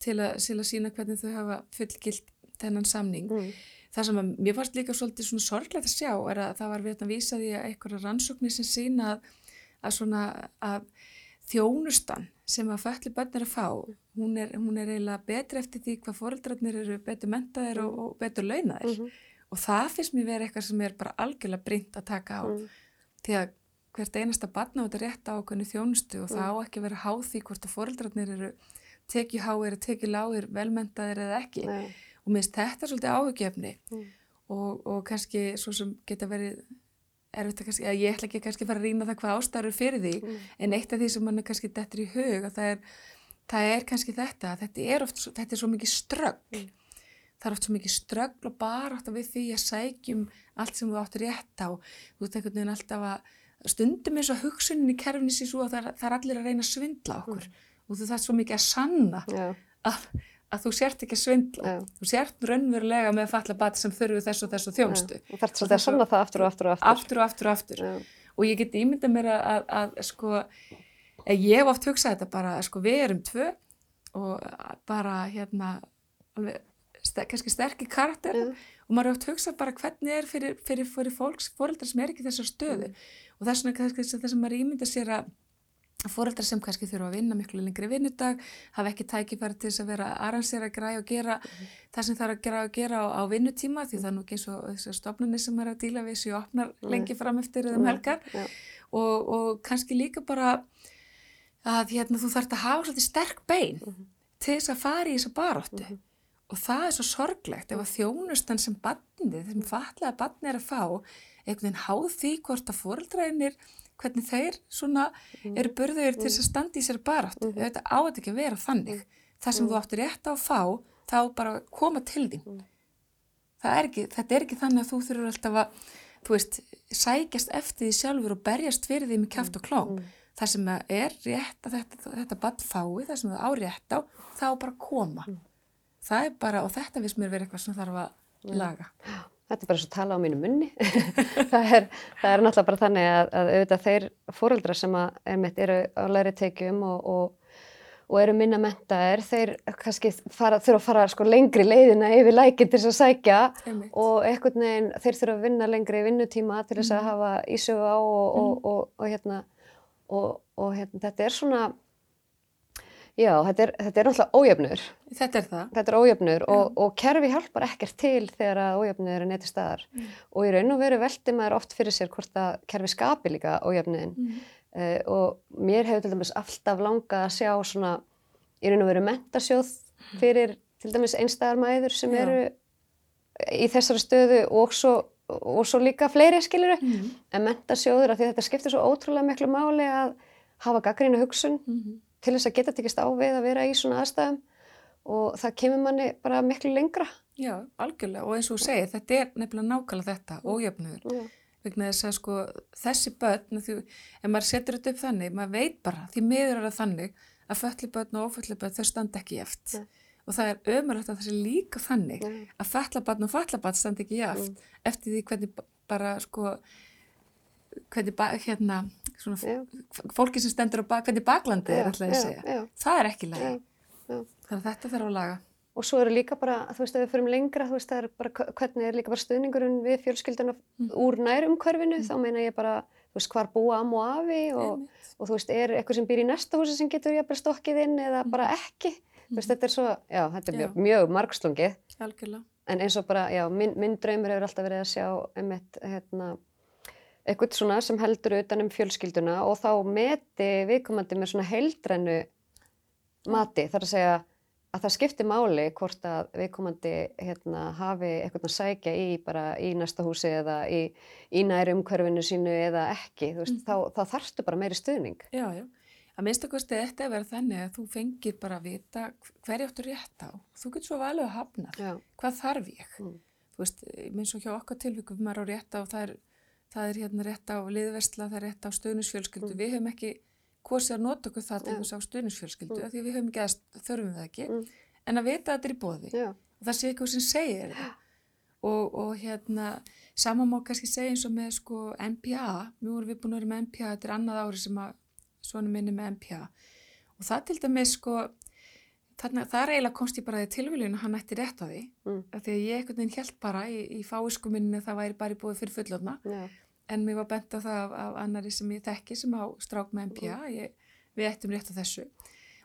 til að, til að sína hvernig þau hafa fullgilt þennan samning. Mm. Það sem að mér varst líka svolítið svona sorglegt að sjá er að það var við að vísa því að einhverja rannsóknir sem sína að, að svona að þjónustan sem að föllu börn er að fá, hún er, hún er eiginlega betri eftir því hvað foreldrarnir eru betur mentaðir og, og betur launaðir Mhm. Og það finnst mér verið eitthvað sem er bara algjörlega brint að taka á Mm. því að hvert einasta barn á þetta rétt á okkurni þjónustu og það á ekki að vera háð því hvort að foreldrarnir eru tekjuháir eða tekjuláir, velmentaðir eða ekki Nei. og mér finnst þetta svolítið áhugjefni Mm. og, og kannski svo sem geta verið erfitt að kannski, að ég ætla ekki kannski að fara að rýna það hvað ástæður fyrir því Mm. en eitt af því sem mann er kannski dettur í hug að það er, það er kannski þetta að þetta er oft, þetta er svo mikið ströggl Mm. Það er oft svo mikið ströggl og bara átt við því að sækjum allt sem þú áttur rétt á þú ert einhvern veginn alltaf að stundum eins og hugsunin í kerfni sér svo að það er, það er allir að reyna að svindla okkur og þú þarf svo mikið að sanna Já. að, að þú sért ekki að svindla Já. þú sért raunverulega með falla bat sem þurfi þess og þess og þjónustu Og þarf svolítið að sanna það aftur og aftur og aftur. og aftur og aftur Já. og ég get ímyndað mér að, að, að sko, að ég hef oft hugsað þetta bara, sko, við erum tvö og bara hérna alveg, kannski sterkir karakter Já. og maður er oft hugsað bara hvernig er fyrir, fyrir, fyrir fólks, fóreldrar sem er ekki þessar stöðu. Og þess vegna kannski þess að maður ímynda sér að fóreldrar sem kannski þurfa að vinna miklu lengri vinnudag, hafa ekki tækifæri til þess að vera að arransera, græja og gera það sem er að gera, gera á, á vinnutíma því það er nú ekki eins og þessar stofnunni sem er að díla við sér opnar lengi fram eftir eða um helgar. og, og kannski líka bara að hérna, þú þarft að hafa svolítið sterk bein til þess að fara í þessa baróttu og það er svo sorglegt ef að þjónustan sem barnið, þessum fatlaða barnið er að fá einhvern veginn háð því hvort að fóreldrænir hvernig þeir svona eru burður til þess að standa í sér baróttu þetta á þetta ekki að vera þannig. Það sem þú áttir rétt á að fá þá bara koma til þín. Það er ekki, þetta er ekki þannig að þú þurfur alltaf að þú veist, sækjast eftir því sjálfur og berjast fyrir því með kjáft og klóm. Það sem er rétt að þetta, þetta bann fái, það sem það á rétt á þá bara koma það er bara, og þetta finnst mér verið eitthvað sem þarf að laga Þetta er bara svo að tala á mínu munni. það, er, það er náttúrulega bara þannig að, að auðvitað þeir fóreldrar sem að, einmitt, eru á læri tekjum og, og, og eru minna mentaðir, þeir kannski fara, þurfa að fara sko lengri leiðina yfir lækinn til þess að sækja Einmitt. og einhvern veginn þeir þurfa að vinna lengri vinnutíma til þess að hafa ísögu á og, og, og, og hérna, og, og hérna, þetta er svona, já, þetta er, þetta er náttúrulega ójöfnur þetta er það þetta er ójöfnur og, og kerfi hjálpar ekkert til þegar að ójöfnur er neitt í staðar og í raun og veru veldi maður oft fyrir sér hvort að kerfi skapi líka ójöfnuðin mm. uh, og mér hefur til dæmis alltaf langað að sjá svona í raun og veru mentasjóð fyrir til dæmis einstæðar mæður sem Já. eru í þessari stöðu og svo, og svo líka fleiri skiluru Mm. en mentasjóður af því þetta skiptir svo ótrúlega miklu máli að hafa gaggrína hugsun Mm. Til þess að geta tekist á við að vera í svona aðstæðum og það kemur manni bara miklu lengra. já, algjörlega, og eins og þú segir þetta er nefnilega nákvæmlega þetta, ójöfnuður Já. vegna þess að sko þessi börn, því, ef maður setur þetta upp þannig maður veit bara, því miður er það þannig að fölli börn og ófölli börn þau standa ekki jæft Nei. og það er ömurlegt að það sé líka þannig Nei. að falla barn og falla barn standa ekki jæft eftir því hvernig ba- bara sko hvernig ba, hérna svona, fólki sem stendur á bak, hvernig baklandið er alltaf að segja. það er ekki lægi, þannig að þetta þarf að laga. Og svo eru líka bara, þú veist, ef við förum lengra, þú veist, það er bara, hvernig er líka bara stuðningurinn við fjölskylduna úr nærumhverfinu, þá meina ég bara, þú veist, hvar búa amma og afi og, Einmitt. og þú veist, er eitthvað sem býr í næsta húsi sem getur jafnvel stokkið inn eða bara ekki. Þú veist, þetta er svo, já, þetta er mjög, mjög margslungið, algjörlega. En eins og bara, já, minn, minn draumur hefur alltaf verið að sjá, einmitt, hérna, eitthvað svona sem heldur utan um fjölskylduna og þá meti viðkomandi með svona heildrænu mati, þar að segja að það skiptir máli hvort að viðkomandi hérna, hafi eitthvað að sækja í bara í næsta húsi eða í, í næri umhverfinu sínu eða ekki, þú veist, mm. þá, þá þarfstu bara meiri stuðning. Já, já. Að minnst okkur stið þetta að vera þannig að þú fengir bara að vita hverju áttu rétt á. Þú getur svo valið að hafna. Hvað þarf ég? Mm. Þú veist, minnst svo hjá okkar tilvíkum maður á rétt á, það er, það er hérna rétt á liðvestla, það er rétt á stöðnisfjölskyldu. Mm. Við höfum ekki kosið að nota okkur það til þess á stuðnisfjölskyldu mm. því við höfum ekki að þörfum það ekki mm. en að vita að þetta er í bóði Já. og það sé eitthvað sem segir og, og hérna saman má kannski segja eins og með sko MPA, mjög voru við búin að vera með MPA þetta er annað ári sem að svona minni með MPA og það til dæmis sko þarna, það er eiginlega komst ég bara því tilvílinu hann ætti rétt á því mm. því að ég ekkert en mér var bent á það af, af annari sem ég þekki sem á strák með MPA mm. ég, við ættum rétt á þessu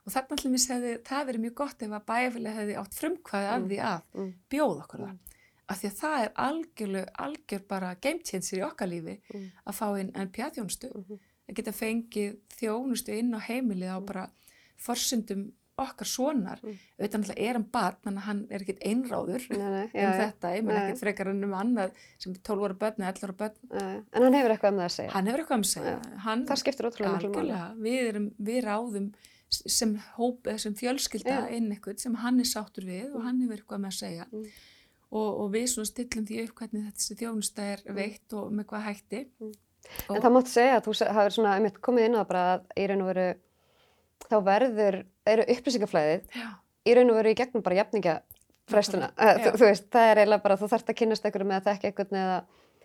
og þarna allir mér segði það verið mjög gott ef að bæjarfélagi hefði átt frumkvæði af mm. því að mm. bjóða okkur það af því að það er algjör, algjör bara game changer í okkar lífi að fá inn MPA þjónustu -hmm. að geta fengið þjónustu inn á heimilið á bara forsundum okkar sonar, mm. auðvitað náttúrulega er hann barn, þannig að hann er ekkit einráður nei, nei, um já, þetta, ég menn ekkit frekar en um annað sem 12 ára börn eða 11 ára börn. Nei. En hann hefur eitthvað um það að segja. Hann hefur eitthvað um að segja. Hann, það skiptir ótrúlega mjög mjög. Við, erum, við ráðum sem, hóp, sem fjölskylda inn eitthvað sem hann er sáttur við og hann hefur eitthvað með að segja mm. og, og við svona stillum því upp hvernig þetta þjónusta er mm. veitt og með hvað hætti. Mm. En það máttu segja að þú hafið svona, komið inn á bara að í raun og veru þá verður, eru upplýsingaflæðið í raun og veru í gegnum bara jafningafræstuna, þú, þú veist, það er eiginlega bara þú þarfst að kynast einhverju með að þekka einhvern eða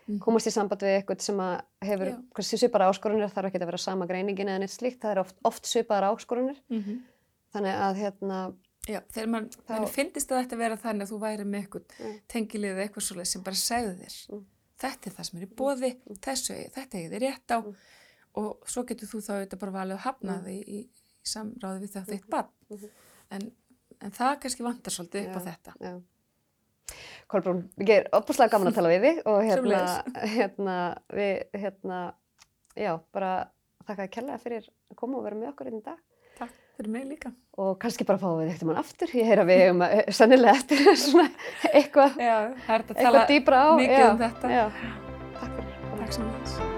mm. komast í samband við einhvern sem hefur svipara áskorunir, þarf ekki að vera sama greiningin eða neitt slíkt, það er oft, oft svipara áskorunir, mm -hmm. þannig að hérna Já, þegar mann þá... finnist að þetta vera þannig að þú væri með einhvern mm. tengilið eða eitthvað svolítið sem bara segðu þér mm. þetta er það sem er í bóði, mm. þessu, þetta er þið rétt á mm. og svo getur þú þá auðvitað bara valið að hafna þig í, í í samráði við þetta eitt barn. Mm -hmm. en, en það kannski vantar svolítið upp á þetta. já. Kolbrún, við gerum opuslega gaman að tala við þig og hérna, hérna við hérna, já, bara þakka að kella fyrir að koma og vera með okkur einn dag. Takk fyrir mig líka. Og kannski bara fáum við eitt um hann aftur. Ég heyr að við hefum að, sannilega eftir svona eitthvað eitthvað dýbra á mikið já, um þetta. já. Takk fyrir. Takk. Mjög